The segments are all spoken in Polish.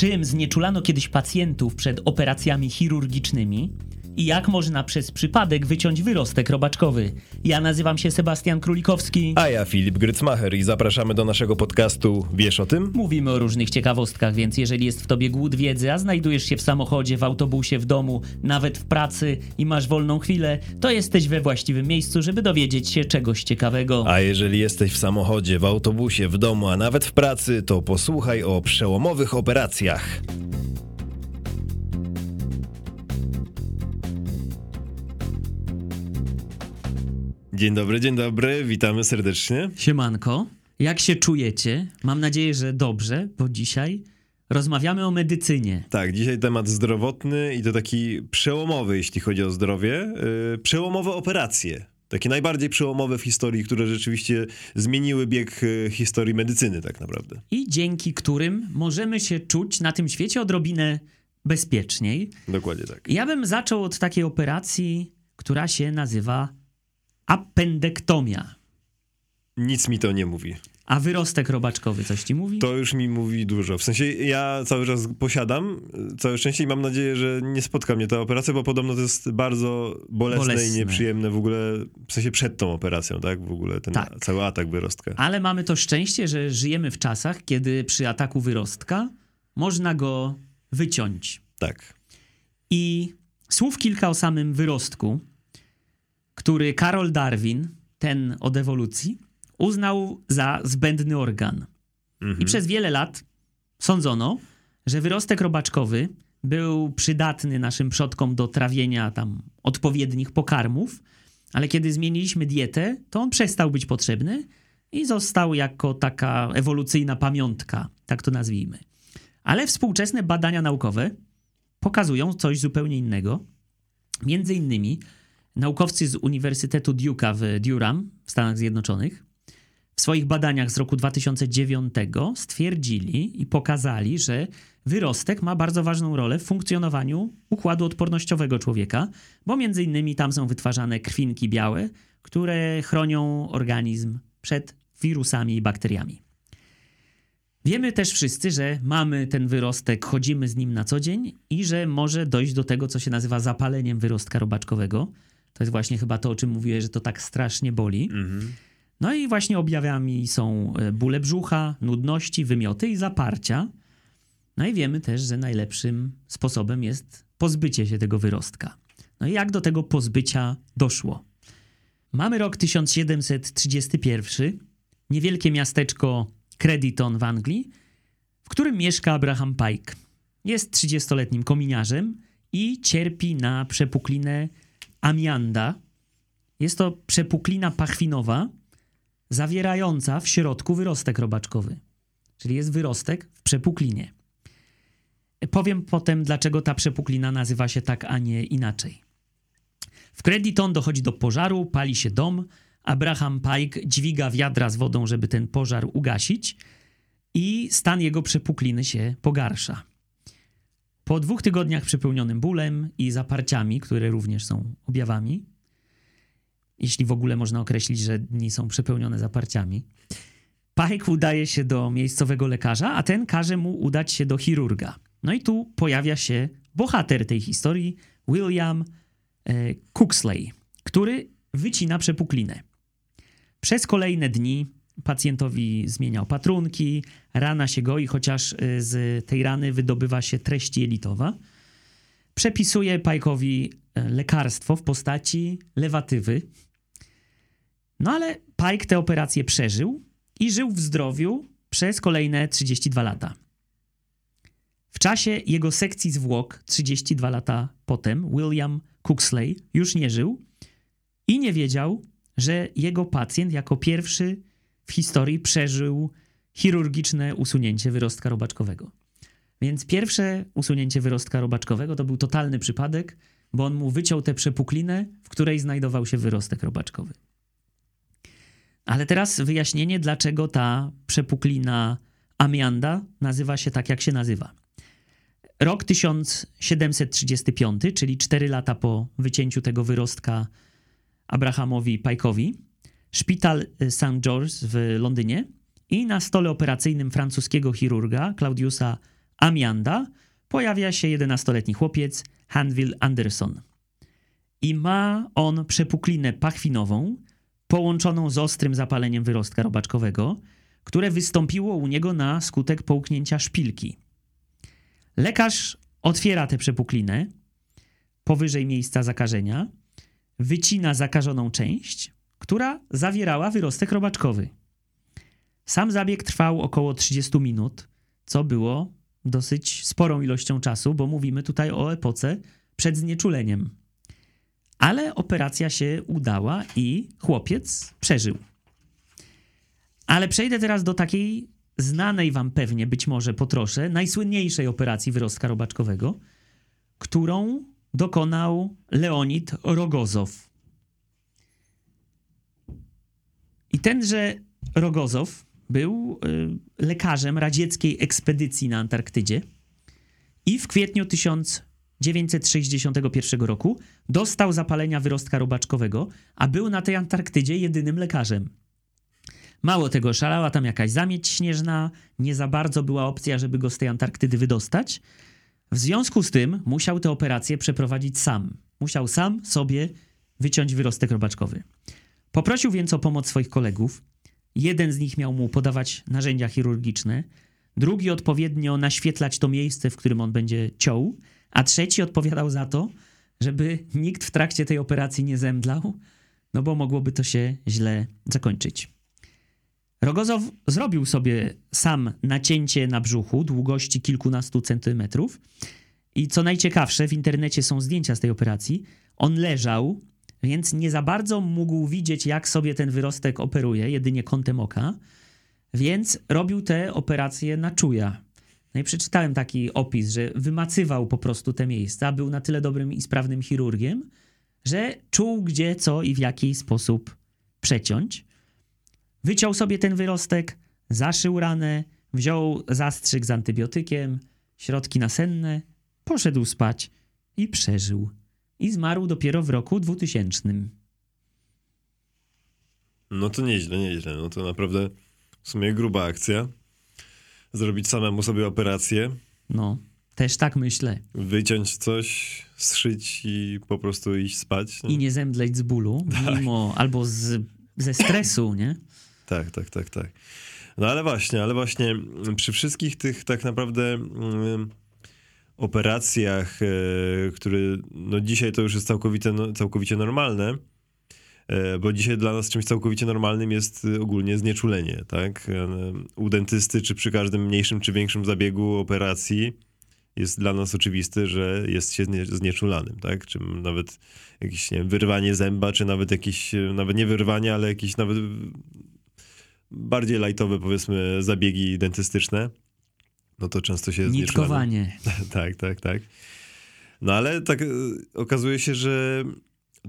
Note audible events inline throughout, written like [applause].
Czym znieczulano kiedyś pacjentów przed operacjami chirurgicznymi i jak można przez przypadek wyciąć wyrostek robaczkowy. Ja nazywam się Sebastian Królikowski. A ja Filip Grycmacher i zapraszamy do naszego podcastu Wiesz o tym? Mówimy o różnych ciekawostkach, więc jeżeli jest w tobie głód wiedzy, a znajdujesz się w samochodzie, w autobusie, w domu, nawet w pracy i masz wolną chwilę, to jesteś we właściwym miejscu, żeby dowiedzieć się czegoś ciekawego. A jeżeli jesteś w samochodzie, w autobusie, w domu, a nawet w pracy, to posłuchaj o przełomowych operacjach. Dzień dobry, dzień dobry, witamy serdecznie. Siemanko, jak się czujecie? Mam nadzieję, że dobrze, bo dzisiaj rozmawiamy o medycynie. Tak, dzisiaj temat zdrowotny i to taki przełomowy, jeśli chodzi o zdrowie. Yy, przełomowe operacje. Takie najbardziej przełomowe w historii, które rzeczywiście zmieniły bieg yy, historii medycyny, tak naprawdę. I dzięki którym możemy się czuć na tym świecie odrobinę bezpieczniej. Dokładnie tak. Ja bym zaczął od takiej operacji, która się nazywa appendektomia. Nic mi to nie mówi. A wyrostek robaczkowy coś ci mówi? To już mi mówi dużo. W sensie ja cały czas posiadam całe szczęście i mam nadzieję, że nie spotka mnie ta operacja, bo podobno to jest bardzo bolesne, bolesne. i nieprzyjemne w ogóle, w sensie przed tą operacją, tak? W ogóle ten tak. cały atak wyrostka. Ale mamy to szczęście, że żyjemy w czasach, kiedy przy ataku wyrostka można go wyciąć. Tak. I słów kilka o samym wyrostku który Karol Darwin, ten od ewolucji, uznał za zbędny organ. Mhm. I przez wiele lat sądzono, że wyrostek robaczkowy był przydatny naszym przodkom do trawienia tam odpowiednich pokarmów, ale kiedy zmieniliśmy dietę, to on przestał być potrzebny i został jako taka ewolucyjna pamiątka, tak to nazwijmy. Ale współczesne badania naukowe pokazują coś zupełnie innego. Między innymi Naukowcy z Uniwersytetu Duke'a w Durham w Stanach Zjednoczonych w swoich badaniach z roku 2009 stwierdzili i pokazali, że wyrostek ma bardzo ważną rolę w funkcjonowaniu układu odpornościowego człowieka, bo między innymi tam są wytwarzane krwinki białe, które chronią organizm przed wirusami i bakteriami. Wiemy też wszyscy, że mamy ten wyrostek, chodzimy z nim na co dzień i że może dojść do tego, co się nazywa zapaleniem wyrostka robaczkowego – to jest właśnie chyba to, o czym mówiłeś, że to tak strasznie boli. Mhm. No i właśnie objawami są e, bóle brzucha, nudności, wymioty i zaparcia. No i wiemy też, że najlepszym sposobem jest pozbycie się tego wyrostka. No i jak do tego pozbycia doszło? Mamy rok 1731, niewielkie miasteczko Crediton w Anglii, w którym mieszka Abraham Pike. Jest 30-letnim kominiarzem i cierpi na przepuklinę amianda. Jest to przepuklina pachwinowa zawierająca w środku wyrostek robaczkowy. Czyli jest wyrostek w przepuklinie. Powiem potem, dlaczego ta przepuklina nazywa się tak, a nie inaczej. W Crediton dochodzi do pożaru, pali się dom. Abraham Pike dźwiga wiadra z wodą, żeby ten pożar ugasić, i stan jego przepukliny się pogarsza. Po dwóch tygodniach przepełnionym bólem i zaparciami, które również są objawami, jeśli w ogóle można określić, że dni są przepełnione zaparciami, Pike udaje się do miejscowego lekarza, a ten każe mu udać się do chirurga. No i tu pojawia się bohater tej historii, William e, Cooksley, który wycina przepuklinę. Przez kolejne dni pacjentowi zmieniał patrunki, rana się goi, chociaż y, z tej rany wydobywa się treść jelitowa. Przepisuje Pajkowi y, lekarstwo w postaci lewatywy. No ale Pike tę operację przeżył i żył w zdrowiu przez kolejne 32 lata. W czasie jego sekcji zwłok 32 lata potem William Cooksley już nie żył i nie wiedział, że jego pacjent jako pierwszy w historii przeżył chirurgiczne usunięcie wyrostka robaczkowego. Więc pierwsze usunięcie wyrostka robaczkowego to był totalny przypadek, bo on mu wyciął tę przepuklinę, w której znajdował się wyrostek robaczkowy. Ale teraz wyjaśnienie, dlaczego ta przepuklina amianda nazywa się tak, jak się nazywa. Rok 1735, czyli 4 lata po wycięciu tego wyrostka Abrahamowi Pajkowi, szpital y, St. George w Londynie i na stole operacyjnym francuskiego chirurga Claudiusa Amianda pojawia się 11-letni chłopiec Hanville Anderson. I ma on przepuklinę pachwinową, połączoną z ostrym zapaleniem wyrostka robaczkowego, które wystąpiło u niego na skutek połknięcia szpilki. Lekarz otwiera tę przepuklinę powyżej miejsca zakażenia, wycina zakażoną część, która zawierała wyrostek robaczkowy. Sam zabieg trwał około 30 minut, co było dosyć sporą ilością czasu, bo mówimy tutaj o epoce przed znieczuleniem. Ale operacja się udała i chłopiec przeżył. Ale przejdę teraz do takiej znanej wam pewnie, być może po trosze, najsłynniejszej operacji wyrostka robaczkowego, którą dokonał Leonid Rogozow. I tenże Rogozow był y, lekarzem radzieckiej ekspedycji na Antarktydzie i w kwietniu 1961 roku dostał zapalenia wyrostka robaczkowego, a był na tej Antarktydzie jedynym lekarzem. Mało tego, szalała tam jakaś zamieć śnieżna, nie za bardzo była opcja, żeby go z tej Antarktydy wydostać. W związku z tym musiał tę operację przeprowadzić sam. Musiał sam sobie wyciąć wyrostek robaczkowy. Poprosił więc o pomoc swoich kolegów. Jeden z nich miał mu podawać narzędzia chirurgiczne, drugi odpowiednio naświetlać to miejsce, w którym on będzie ciął, a trzeci odpowiadał za to, żeby nikt w trakcie tej operacji nie zemdlał, no bo mogłoby to się źle zakończyć. Rogozow zrobił sobie sam nacięcie na brzuchu długości kilkunastu centymetrów i co najciekawsze, w internecie są zdjęcia z tej operacji. On leżał, więc nie za bardzo mógł widzieć, jak sobie ten wyrostek operuje, jedynie kątem oka, więc robił te operacje na czuja. No i przeczytałem taki opis, że wymacywał po prostu te miejsca, był na tyle dobrym i sprawnym chirurgiem, że czuł gdzie, co i w jaki sposób przeciąć. Wyciął sobie ten wyrostek, zaszył ranę, wziął zastrzyk z antybiotykiem, środki nasenne, poszedł spać i przeżył. I zmarł dopiero w roku 2000. No to nieźle, nieźle. No to naprawdę w sumie gruba akcja. Zrobić samemu sobie operację. No, też tak myślę. Wyciąć coś, zszyć i po prostu iść spać. No. I nie zemdleć z bólu, [laughs] tak. mimo albo z, ze stresu, nie? Tak, tak, tak, tak. No ale właśnie, ale właśnie przy wszystkich tych tak naprawdę mm, operacjach, e, które no dzisiaj to już jest całkowite, no, całkowicie normalne, e, bo dzisiaj dla nas czymś całkowicie normalnym jest ogólnie znieczulenie, tak? E, u dentysty, czy przy każdym mniejszym czy większym zabiegu operacji jest dla nas oczywiste, że jest się znieczulanym, tak? Czy nawet jakieś, nie wiem, wyrwanie zęba, czy nawet jakieś, nawet nie wyrwanie, ale jakieś nawet bardziej lightowe, powiedzmy, zabiegi dentystyczne, no to często się Nitkowanie. [laughs] tak, tak, tak. No ale tak e, okazuje się, że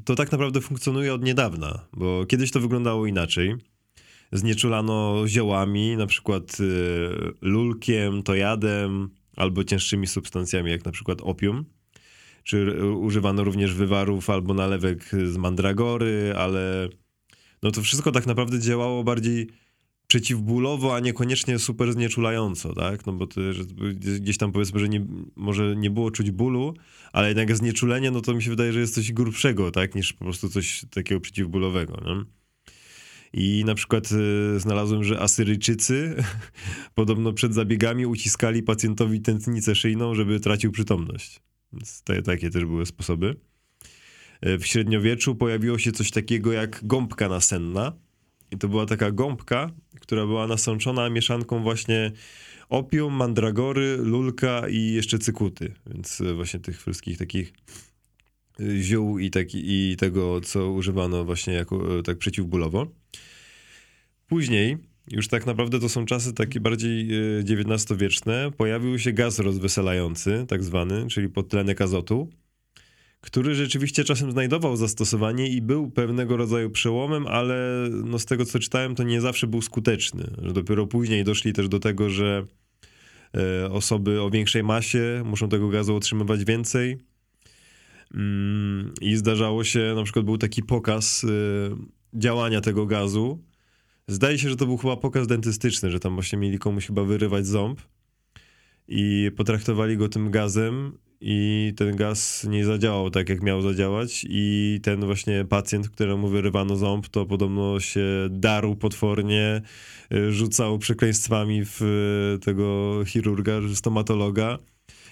to tak naprawdę funkcjonuje od niedawna, bo kiedyś to wyglądało inaczej. Znieczulano ziołami, na przykład e, lulkiem, tojadem albo cięższymi substancjami, jak na przykład opium. Czy używano również wywarów albo nalewek z mandragory, ale no to wszystko tak naprawdę działało bardziej przeciwbólowo, a niekoniecznie super znieczulająco, tak? No bo gdzieś tam powiedzmy, że nie, może nie było czuć bólu, ale jednak znieczulenie, no to mi się wydaje, że jest coś grubszego, tak? Niż po prostu coś takiego przeciwbólowego, no? I na przykład y, znalazłem, że Asyryjczycy [laughs] podobno przed zabiegami uciskali pacjentowi tętnicę szyjną, żeby tracił przytomność. Więc te, takie też były sposoby. Y, w średniowieczu pojawiło się coś takiego jak gąbka nasenna, i to była taka gąbka, która była nasączona mieszanką właśnie opium, mandragory, lulka i jeszcze cykuty. Więc e, właśnie tych wszystkich takich e, ziół i, i tego, co używano właśnie jako e, tak przeciwbólowo. Później, już tak naprawdę to są czasy takie bardziej XIX-wieczne, pojawił się gaz rozweselający, tak zwany, czyli podtlenek azotu który rzeczywiście czasem znajdował zastosowanie i był pewnego rodzaju przełomem, ale no z tego co czytałem, to nie zawsze był skuteczny. Że dopiero później doszli też do tego, że e, osoby o większej masie muszą tego gazu otrzymywać więcej. Mm, I zdarzało się, na przykład był taki pokaz e, działania tego gazu. Zdaje się, że to był chyba pokaz dentystyczny, że tam właśnie mieli komuś chyba wyrywać ząb. i potraktowali go tym gazem i ten gaz nie zadziałał tak, jak miał zadziałać. I ten właśnie pacjent, któremu wyrywano ząb, to podobno się darł potwornie, y, rzucał przekleństwami w tego chirurga, stomatologa.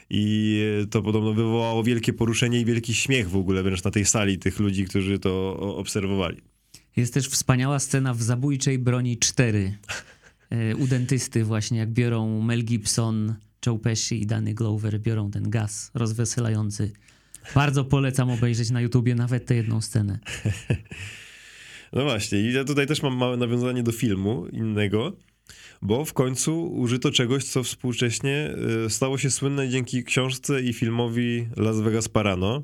I to podobno wywołało wielkie poruszenie i wielki śmiech w ogóle wręcz na tej sali tych ludzi, którzy to obserwowali. Jest też wspaniała scena w Zabójczej Broni 4 [laughs] y, u dentysty właśnie, jak biorą Mel Gibson Joe Pesci i Danny Glover biorą ten gaz rozweselający. Bardzo polecam obejrzeć na YouTubie nawet tę jedną scenę. [laughs] No właśnie, i ja tutaj też mam małe nawiązanie do filmu innego, bo w końcu użyto czegoś, co współcześnie y, stało się słynne dzięki książce i filmowi Las Vegas Parano,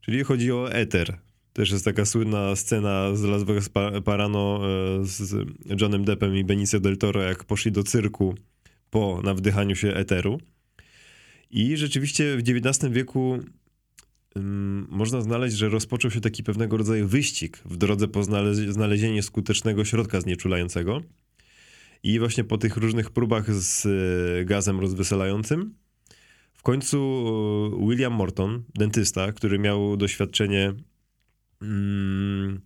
czyli chodzi o Ether. Też jest taka słynna scena z Las Vegas Parano y, z Johnem Deppem i Benicio del Toro, jak poszli do cyrku po nawdychaniu się eteru. I rzeczywiście w XIX wieku um, można znaleźć, że rozpoczął się taki pewnego rodzaju wyścig w drodze po znale znalezienie skutecznego środka znieczulającego. I właśnie po tych różnych próbach z y, gazem rozweselającym, w końcu e, William Morton, dentysta, który miał doświadczenie mm,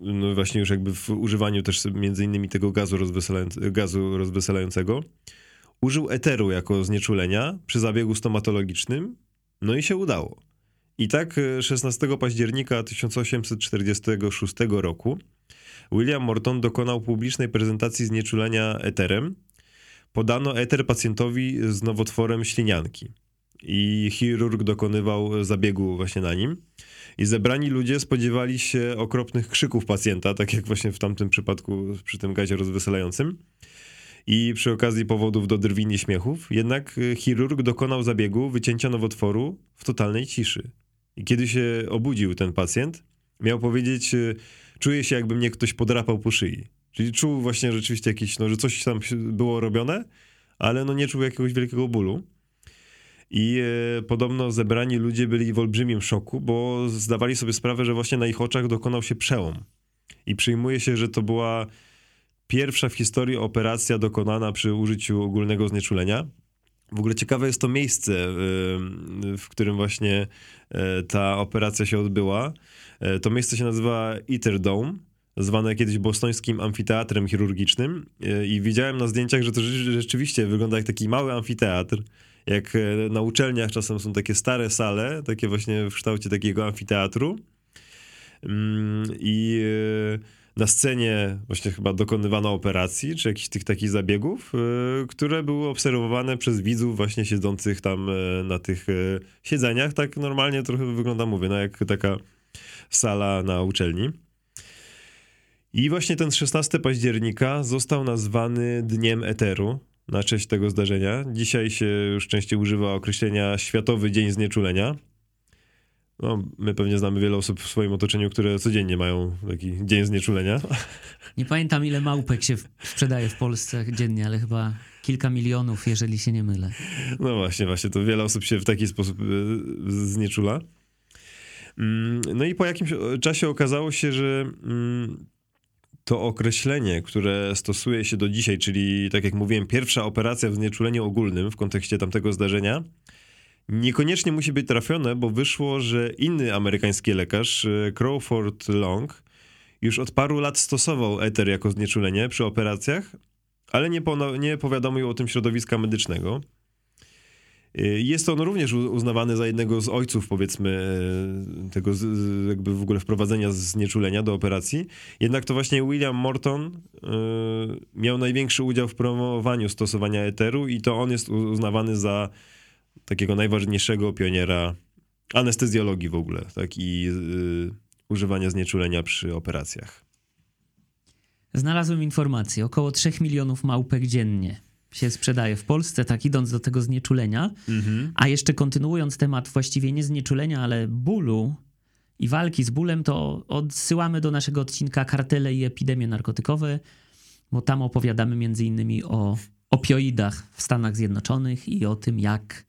no właśnie już jakby w używaniu też między innymi tego gazu, gazu rozweselającego, użył eteru jako znieczulenia przy zabiegu stomatologicznym, no i się udało. I tak 16 e, października 1846 roku William Morton dokonał publicznej prezentacji znieczulenia eterem. Podano eter pacjentowi z nowotworem ślinianki i chirurg dokonywał zabiegu właśnie na nim. I zebrani ludzie spodziewali się okropnych krzyków pacjenta, tak jak właśnie w tamtym przypadku przy tym gazie rozweselającym i przy okazji powodów do drwin i śmiechów, jednak y, chirurg dokonał zabiegu wycięcia nowotworu w totalnej ciszy. I kiedy się obudził ten pacjent, miał powiedzieć, y, czuję się jakby mnie ktoś podrapał po szyi. Czyli czuł właśnie rzeczywiście jakieś, no, że coś tam było robione, ale no nie czuł jakiegoś wielkiego bólu. I e, podobno zebrani ludzie byli w olbrzymim szoku, bo zdawali sobie sprawę, że właśnie na ich oczach dokonał się przełom. I przyjmuje się, że to była pierwsza w historii operacja dokonana przy użyciu ogólnego znieczulenia. W ogóle ciekawe jest to miejsce, w którym właśnie e, ta operacja się odbyła. E, to miejsce się nazywa Eater Dome, zwane kiedyś bostońskim amfiteatrem chirurgicznym. I widziałem na zdjęciach, że to rzeczywiście wygląda jak taki mały amfiteatr. Jak na uczelniach czasem są takie stare sale, takie właśnie w kształcie takiego amfiteatru. Mm, I na scenie właśnie chyba dokonywano operacji, czy jakichś tych takich zabiegów, e, które były obserwowane przez widzów właśnie siedzących tam e, na tych e, siedzeniach. Tak normalnie trochę wygląda, mówię, no jak taka sala na uczelni. I właśnie ten 16 października został nazwany Dniem Eteru na cześć tego zdarzenia. Dzisiaj się już częściej używa określenia Światowy Dzień Znieczulenia. No, my pewnie znamy wiele osób w swoim otoczeniu, które codziennie mają taki dzień znieczulenia. Nie pamiętam, ile małpek się sprzedaje w Polsce dziennie, ale chyba kilka milionów, jeżeli się nie mylę. No właśnie, właśnie, to wiele osób się w taki sposób e, znieczula. Mm, no i po jakimś czasie okazało się, że mm, to określenie, które stosuje się do dzisiaj, czyli tak jak mówiłem, pierwsza operacja w znieczuleniu ogólnym w kontekście tamtego zdarzenia, Niekoniecznie musi być trafione, bo wyszło, że inny amerykański lekarz, e, Crawford Long, już od paru lat stosował eter jako znieczulenie przy operacjach, ale nie, po, nie powiadomił o tym środowiska medycznego. E, jest on również uznawany za jednego z ojców, powiedzmy, e, tego jakby w ogóle wprowadzenia znieczulenia do operacji. Jednak to właśnie William Morton miał największy udział w promowaniu stosowania eteru i to on jest uznawany za takiego najważniejszego pioniera anestezjologii w ogóle, tak i y, używania znieczulenia przy operacjach. Znalazłem informację, około 3 milionów małpek dziennie się sprzedaje w Polsce, tak idąc do tego znieczulenia. Mhm. A jeszcze kontynuując temat właściwie nie znieczulenia, ale bólu i walki z bólem, to odsyłamy do naszego odcinka Kartele i epidemie narkotykowe, bo tam opowiadamy między innymi o opioidach w Stanach Zjednoczonych i o tym, jak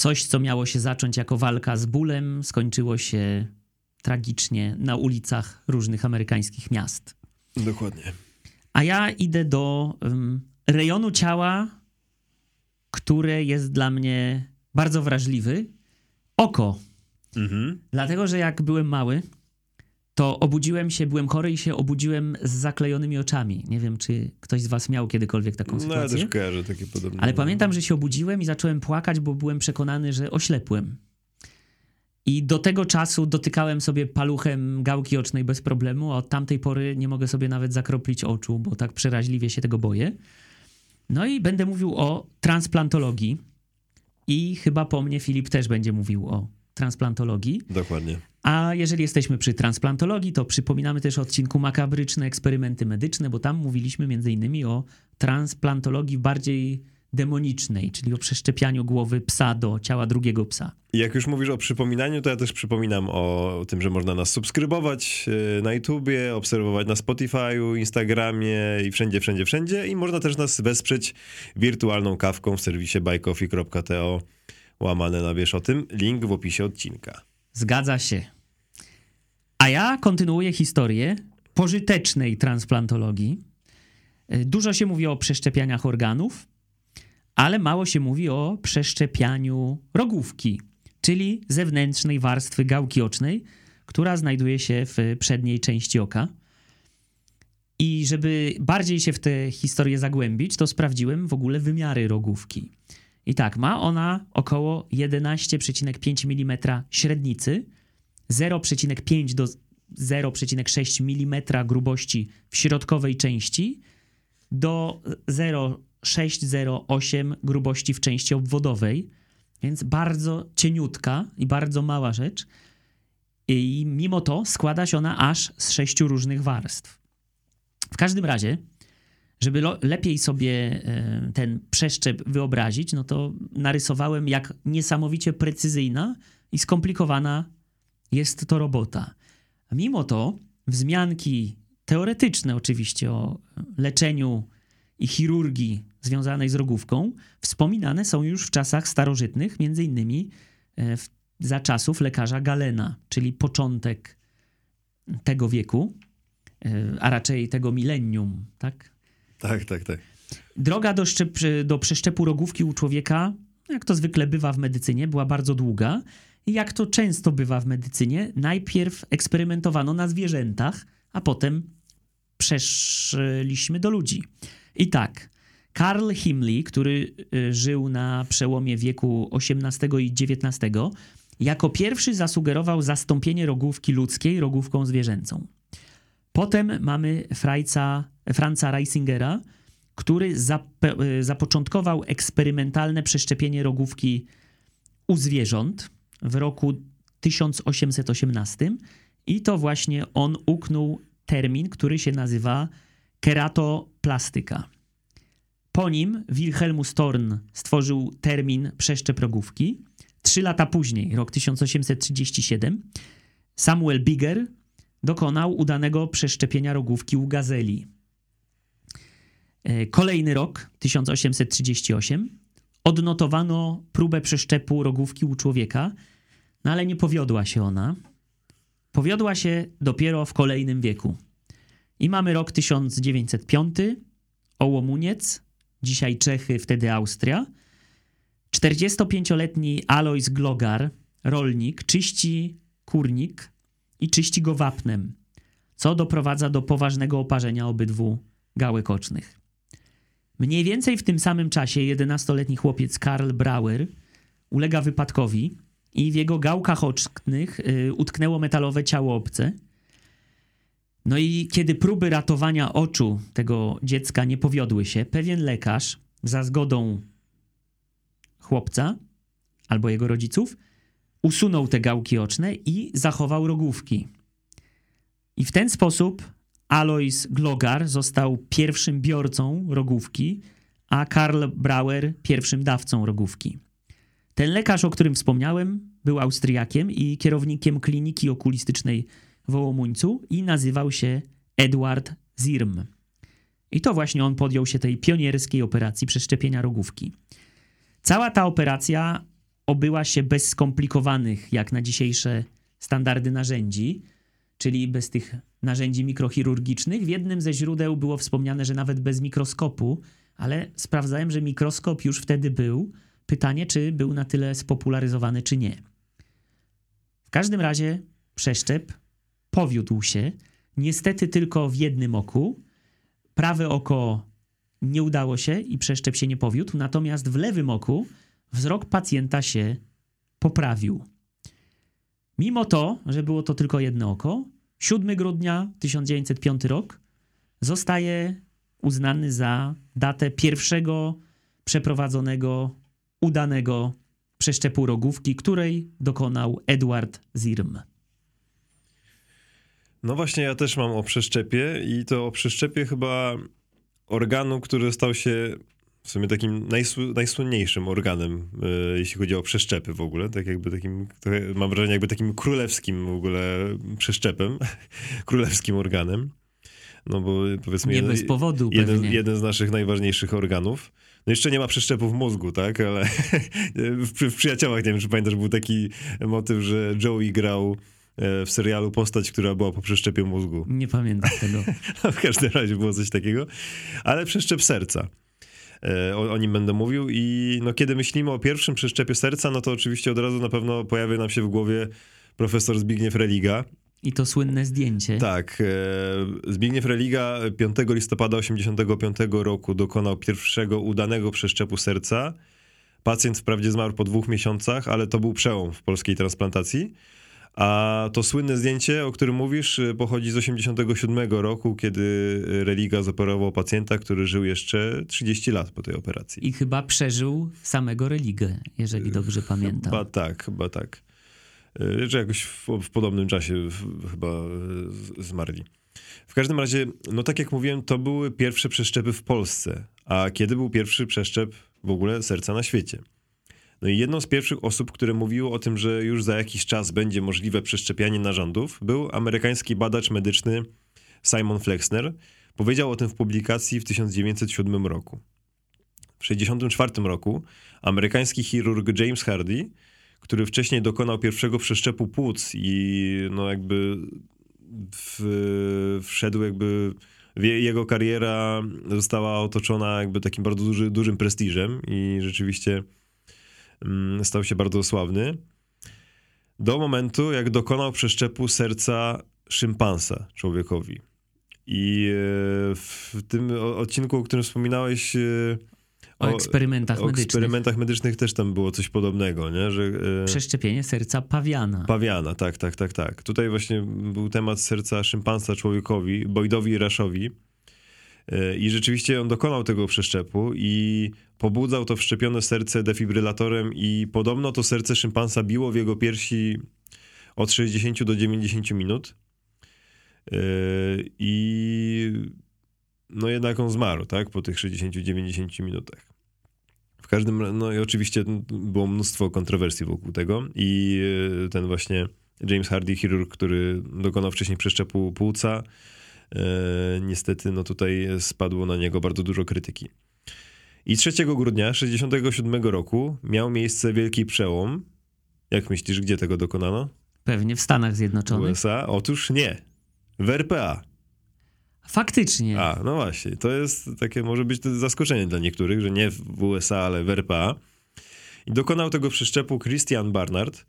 Coś, co miało się zacząć jako walka z bólem, skończyło się tragicznie na ulicach różnych amerykańskich miast. Dokładnie. A ja idę do um, rejonu ciała które jest dla mnie bardzo wrażliwy. Oko. Mhm. Dlatego, że jak byłem mały, to obudziłem się, byłem chory i się obudziłem z zaklejonymi oczami. Nie wiem, czy ktoś z was miał kiedykolwiek taką sytuację. No, ja też kojarzę takie podobne. Ale pamiętam, że się obudziłem i zacząłem płakać, bo byłem przekonany, że oślepłem. I do tego czasu dotykałem sobie paluchem gałki ocznej bez problemu, a od tamtej pory nie mogę sobie nawet zakroplić oczu, bo tak przeraźliwie się tego boję. No i będę mówił o transplantologii. I chyba po mnie Filip też będzie mówił o transplantologii. Dokładnie. A jeżeli jesteśmy przy transplantologii, to przypominamy też odcinku makabryczne eksperymenty medyczne, bo tam mówiliśmy między innymi o transplantologii bardziej demonicznej, czyli o przeszczepianiu głowy psa do ciała drugiego psa. Jak już mówisz o przypominaniu, to ja też przypominam o tym, że można nas subskrybować e, na YouTubie, obserwować na Spotify'u, Instagramie i wszędzie, wszędzie, wszędzie. I można też nas wesprzeć wirtualną kawką w serwisie buycoffee.to łamane na wiesz o tym. Link w opisie odcinka. Zgadza się. A ja kontynuuję historię pożytecznej transplantologii. E, dużo się mówi o przeszczepianiach organów, ale mało się mówi o przeszczepianiu rogówki, czyli zewnętrznej warstwy gałki ocznej, która znajduje się w przedniej części oka. I żeby bardziej się w tę historię zagłębić, to sprawdziłem w ogóle wymiary rogówki. I tak, ma ona około 11,5 mm średnicy, 0,5 do 0,6 mm grubości w środkowej części, do 0,608 grubości w części obwodowej, więc bardzo cieniutka i bardzo mała rzecz. I mimo to składa się ona aż z sześciu różnych warstw. W każdym razie żeby lepiej sobie e, ten przeszczep wyobrazić, no to narysowałem, jak niesamowicie precyzyjna i skomplikowana jest to robota. Mimo to wzmianki teoretyczne oczywiście o leczeniu i chirurgii związanej z rogówką wspominane są już w czasach starożytnych, między innymi e, w, za czasów lekarza Galena, czyli początek tego wieku, e, a raczej tego milenium, tak? Tak, tak, tak. Droga do, szczep, do przeszczepu rogówki u człowieka, jak to zwykle bywa w medycynie, była bardzo długa. I jak to często bywa w medycynie, najpierw eksperymentowano na zwierzętach, a potem przeszliśmy do ludzi. I tak, Karl Himli, który y, żył na przełomie wieku XVIII i XIX, jako pierwszy zasugerował zastąpienie rogówki ludzkiej rogówką zwierzęcą. Potem mamy Frajca, Franza Reisingera, który e, zapoczątkował eksperymentalne przeszczepienie rogówki u zwierząt w roku 1818 i to właśnie on uknął termin, który się nazywa keratoplastyka. Po nim Wilhelmus Thorn stworzył termin przeszczep rogówki. Trzy lata później, rok 1837, Samuel Bigger dokonał udanego przeszczepienia rogówki u gazeli. E, kolejny rok, 1838, odnotowano próbę przeszczepu rogówki u człowieka, no ale nie powiodła się ona. Powiodła się dopiero w kolejnym wieku. I mamy rok 1905, Ołomuniec, dzisiaj Czechy, wtedy Austria. 45-letni Alois Glogar, rolnik, czyści kurnik i czyści go wapnem, co doprowadza do poważnego oparzenia obydwu gałek ocznych. Mniej więcej w tym samym czasie 11-letni chłopiec Karl Brauer ulega wypadkowi i w jego gałkach ocznych y, utknęło metalowe ciało obce. No i kiedy próby ratowania oczu tego dziecka nie powiodły się, pewien lekarz za zgodą chłopca albo jego rodziców usunął te gałki oczne i zachował rogówki. I w ten sposób Alois Glogar został pierwszym biorcą rogówki, a Karl Brauer pierwszym dawcą rogówki. Ten lekarz, o którym wspomniałem, był Austriakiem i kierownikiem kliniki okulistycznej w Ołomuńcu i nazywał się Edward Zirm. I to właśnie on podjął się tej pionierskiej operacji przeszczepienia rogówki. Cała ta operacja obyła się bez skomplikowanych, jak na dzisiejsze standardy narzędzi, czyli bez tych narzędzi mikrochirurgicznych. W jednym ze źródeł było wspomniane, że nawet bez mikroskopu, ale sprawdzałem, że mikroskop już wtedy był. Pytanie, czy był na tyle spopularyzowany, czy nie. W każdym razie przeszczep powiódł się, niestety tylko w jednym oku. Prawe oko nie udało się i przeszczep się nie powiódł, natomiast w lewym oku wzrok pacjenta się poprawił. Mimo to, że było to tylko jedno oko, 7 grudnia 1905 rok zostaje uznany za datę pierwszego przeprowadzonego, udanego przeszczepu rogówki, której dokonał Edward Zirm. No właśnie, ja też mam o przeszczepie i to o przeszczepie chyba organu, który stał się w sumie takim najsł najsłynniejszym organem, yy, jeśli chodzi o przeszczepy w ogóle, tak jakby takim, mam wrażenie jakby takim królewskim w ogóle przeszczepem, [laughs] królewskim organem. No bo powiedzmy... Nie jeden, bez powodu jeden, jeden, z naszych najważniejszych organów. No jeszcze nie ma przeszczepów mózgu, tak, ale [laughs] w, w Przyjaciołach, nie wiem czy pamiętasz, był taki motyw, że Joey grał e, w serialu postać, która była po przeszczepie mózgu. Nie pamiętam tego. [laughs] no, w każdym razie było coś takiego. Ale przeszczep serca. E, o, o, nim będę mówił i no, kiedy myślimy o pierwszym przeszczepie serca, no to oczywiście od razu na pewno pojawia nam się w głowie profesor Zbigniew Religa. I to słynne zdjęcie. Tak. E, Zbigniew Religa 5 listopada 85 roku dokonał pierwszego udanego przeszczepu serca. Pacjent wprawdzie zmarł po dwóch miesiącach, ale to był przełom w polskiej transplantacji. A to słynne zdjęcie, o którym mówisz, y, pochodzi z 87 roku, kiedy Religa zoperował pacjenta, który żył jeszcze 30 lat po tej operacji. I chyba przeżył samego Religę, jeżeli dobrze pamiętam. Chyba tak, chyba tak. Y, że jakoś w, w podobnym czasie chyba y, zmarli. W każdym razie, no tak jak mówiłem, to były pierwsze przeszczepy w Polsce. A kiedy był pierwszy przeszczep w ogóle serca na świecie? No i jedną z pierwszych osób, które mówiło o tym, że już za jakiś czas będzie możliwe przeszczepianie narządów, był amerykański badacz medyczny Simon Flexner. Powiedział o tym w publikacji w 1907 roku. W 1964 roku amerykański chirurg James Hardy, który wcześniej dokonał pierwszego przeszczepu płuc i no jakby w, wszedł jakby jego kariera została otoczona jakby takim bardzo duży, dużym prestiżem i rzeczywiście stał się bardzo sławny. Do momentu, jak dokonał przeszczepu serca szympansa człowiekowi. I e, w tym odcinku, o którym wspominałeś. E, o, o eksperymentach o medycznych. eksperymentach medycznych też tam było coś podobnego, nie? Że, e, Przeszczepienie serca pawiana. Pawiana, tak, tak, tak, tak. Tutaj właśnie był temat serca szympansa człowiekowi, Boydowi i. I rzeczywiście on dokonał tego przeszczepu i pobudzał to wszczepione serce defibrylatorem i podobno to serce szympansa biło w jego piersi od 60 do 90 minut. Yy, I no jednak on zmarł, tak, po tych 60-90 minutach. W każdym, no i oczywiście było mnóstwo kontrowersji wokół tego i yy, ten właśnie James Hardy, chirurg, który dokonał wcześniej przeszczepu płuca, niestety no tutaj spadło na niego bardzo dużo krytyki. I 3 grudnia 1967 roku miał miejsce wielki przełom. Jak myślisz, gdzie tego dokonano? Pewnie w Stanach Zjednoczonych. USA? Otóż nie. W RPA. Faktycznie. A, no właśnie. To jest takie, może być zaskoczenie dla niektórych, że nie w USA, ale w RPA. I dokonał tego przeszczepu Christian Barnard,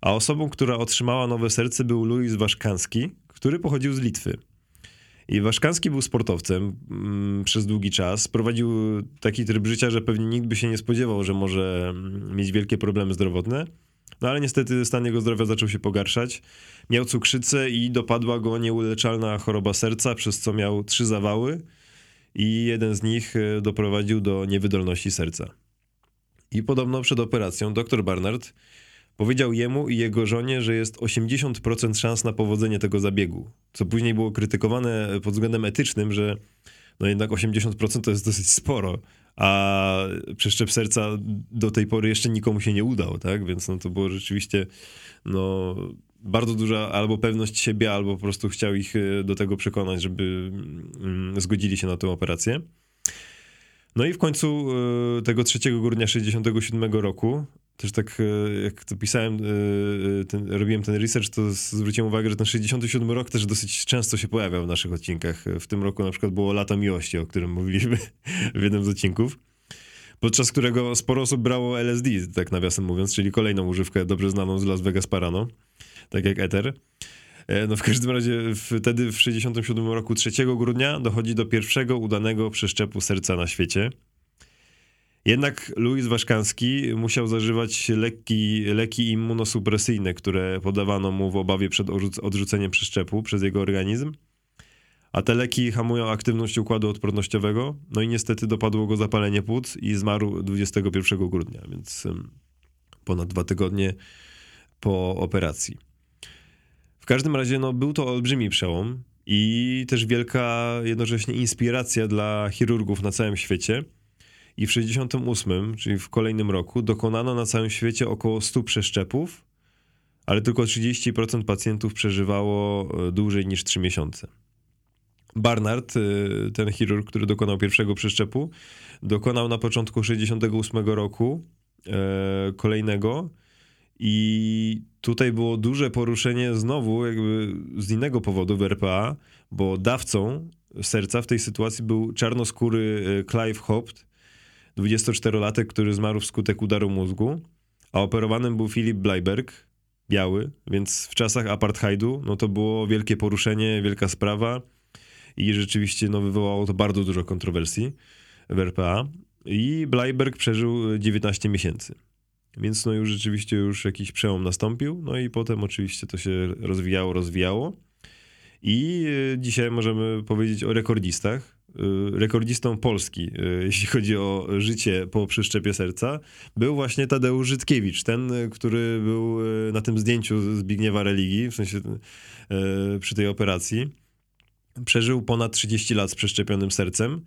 a osobą, która otrzymała nowe serce był Louis Waszkanski, który pochodził z Litwy. I Waszkanski był sportowcem mm, przez długi czas. Prowadził taki tryb życia, że pewnie nikt by się nie spodziewał, że może mm, mieć wielkie problemy zdrowotne. No ale niestety stan jego zdrowia zaczął się pogarszać. Miał cukrzycę i dopadła go nieuleczalna choroba serca, przez co miał trzy zawały i jeden z nich e, doprowadził do niewydolności serca. I podobno przed operacją dr Barnard Powiedział jemu i jego żonie, że jest 80% szans na powodzenie tego zabiegu, co później było krytykowane pod względem etycznym, że no jednak 80% to jest dosyć sporo, a przeszczep serca do tej pory jeszcze nikomu się nie udał, tak? Więc no to było rzeczywiście no, bardzo duża albo pewność siebie, albo po prostu chciał ich e, do tego przekonać, żeby mm, zgodzili się na tę operację. No i w końcu e, tego 3 grudnia 67 roku też tak e, jak to pisałem, e, ten, robiłem ten research, to zwróciłem uwagę, że ten 67 rok też dosyć często się pojawiał w naszych odcinkach. W tym roku na przykład było Lata Miłości, o którym mówiliśmy [laughs] w jednym z odcinków podczas którego sporo osób brało LSD, tak nawiasem mówiąc, czyli kolejną używkę dobrze znaną z Las Vegas Parano, tak jak Ether. E, no w każdym razie wtedy w 67 roku 3 grudnia dochodzi do pierwszego udanego przeszczepu serca na świecie. Jednak Louis Waszkanski musiał zażywać leki, leki immunosupresyjne, które podawano mu w obawie przed odrzuceniem przeszczepu przez jego organizm. A te leki hamują aktywność układu odpornościowego. No i niestety dopadło go zapalenie płuc i zmarł 21 grudnia, więc ponad dwa tygodnie po operacji. W każdym razie no, był to olbrzymi przełom i też wielka jednocześnie inspiracja dla chirurgów na całym świecie. I w 68, czyli w kolejnym roku, dokonano na całym świecie około 100 przeszczepów, ale tylko 30% pacjentów przeżywało e, dłużej niż 3 miesiące. Barnard, e, ten chirurg, który dokonał pierwszego przeszczepu, dokonał na początku 68 roku e, kolejnego i tutaj było duże poruszenie znowu jakby z innego powodu w RPA, bo dawcą serca w tej sytuacji był czarnoskóry Clive Hopt, 24-latek, który zmarł wskutek udaru mózgu, a operowanym był Philip Bleiberg, biały, więc w czasach apartheidu no to było wielkie poruszenie, wielka sprawa i rzeczywiście no, wywołało to bardzo dużo kontrowersji w RPA i Bleiberg przeżył 19 miesięcy. Więc no już rzeczywiście już jakiś przełom nastąpił, no i potem oczywiście to się rozwijało, rozwijało. I e, dzisiaj możemy powiedzieć o rekordistach. E, rekordzistą Polski, e, [laughs] jeśli chodzi o życie po przeszczepie serca, był właśnie Tadeusz Żydkiewicz, ten, który był na tym zdjęciu Zbigniewa Religii, w sensie przy tej operacji. Przeżył ponad 30 lat z przeszczepionym sercem.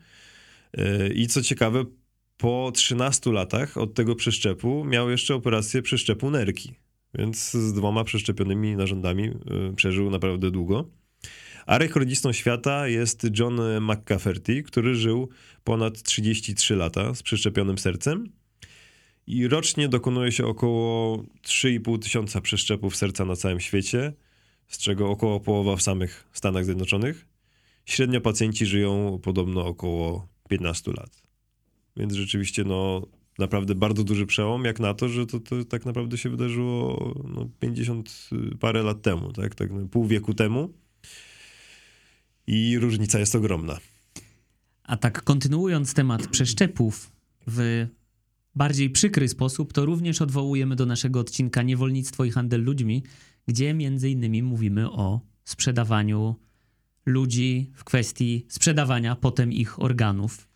I co ciekawe, po 13 latach od tego przeszczepu miał jeszcze operację przeszczepu nerki. Więc z dwoma przeszczepionymi narządami y, przeżył naprawdę długo. A rekordzistą świata jest John McCafferty, który żył ponad 33 lata z przeszczepionym sercem. I rocznie dokonuje się około 3,5 tysiąca przeszczepów serca na całym świecie, z czego około połowa w samych Stanach Zjednoczonych. Średnio pacjenci żyją podobno około 15 lat. Więc rzeczywiście no, naprawdę bardzo duży przełom, jak na to, że to, to tak naprawdę się wydarzyło no, 50 parę lat temu, tak, tak no, pół wieku temu. I różnica jest ogromna. A tak kontynuując temat przeszczepów w bardziej przykry sposób, to również odwołujemy do naszego odcinka Niewolnictwo i handel ludźmi, gdzie między innymi mówimy o sprzedawaniu ludzi w kwestii sprzedawania potem ich organów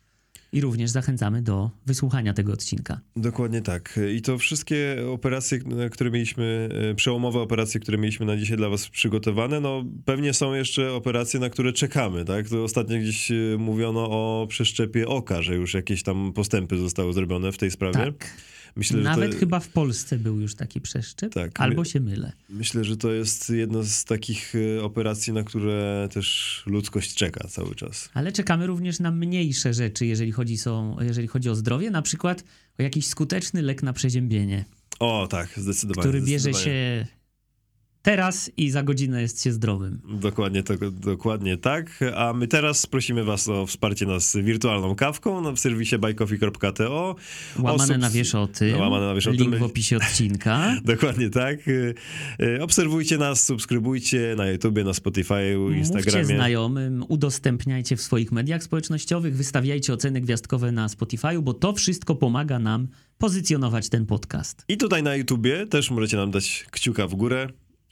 i również zachęcamy do wysłuchania tego odcinka. Dokładnie tak. I to wszystkie operacje, które mieliśmy, e, przełomowe operacje, które mieliśmy na dzisiaj dla was przygotowane, no pewnie są jeszcze operacje, na które czekamy, tak? To ostatnio gdzieś e, mówiono o przeszczepie oka, że już jakieś tam postępy zostały zrobione w tej sprawie. Tak. Myślę, Nawet to... chyba w Polsce był już taki przeszczep, tak, albo się mylę. Myślę, że to jest jedna z takich e, operacji, na które też ludzkość czeka cały czas. Ale czekamy również na mniejsze rzeczy, jeżeli chodzi, są, jeżeli chodzi o zdrowie, na przykład o jakiś skuteczny lek na przeziębienie. O tak, zdecydowanie. Który bierze zdecydowanie. się teraz i za godzinę jest się zdrowym. Dokładnie, to, dokładnie tak. A my teraz prosimy was o wsparcie nas wirtualną kawką w serwisie buycoffee.to. Łamane na wieszoty. Łamane na wieszoty. Link w opisie odcinka. [laughs] dokładnie tak. Y, y, obserwujcie nas, subskrybujcie na YouTubie, na Spotify, Instagramie. Mówcie znajomym, udostępniajcie w swoich mediach społecznościowych, wystawiajcie oceny gwiazdkowe na Spotify, bo to wszystko pomaga nam pozycjonować ten podcast. I tutaj na YouTubie też możecie nam dać kciuka w górę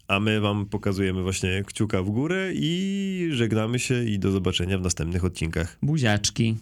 a my wam pokazujemy właśnie kciuka w górę i żegnamy się i do zobaczenia w następnych odcinkach. Buziaczki.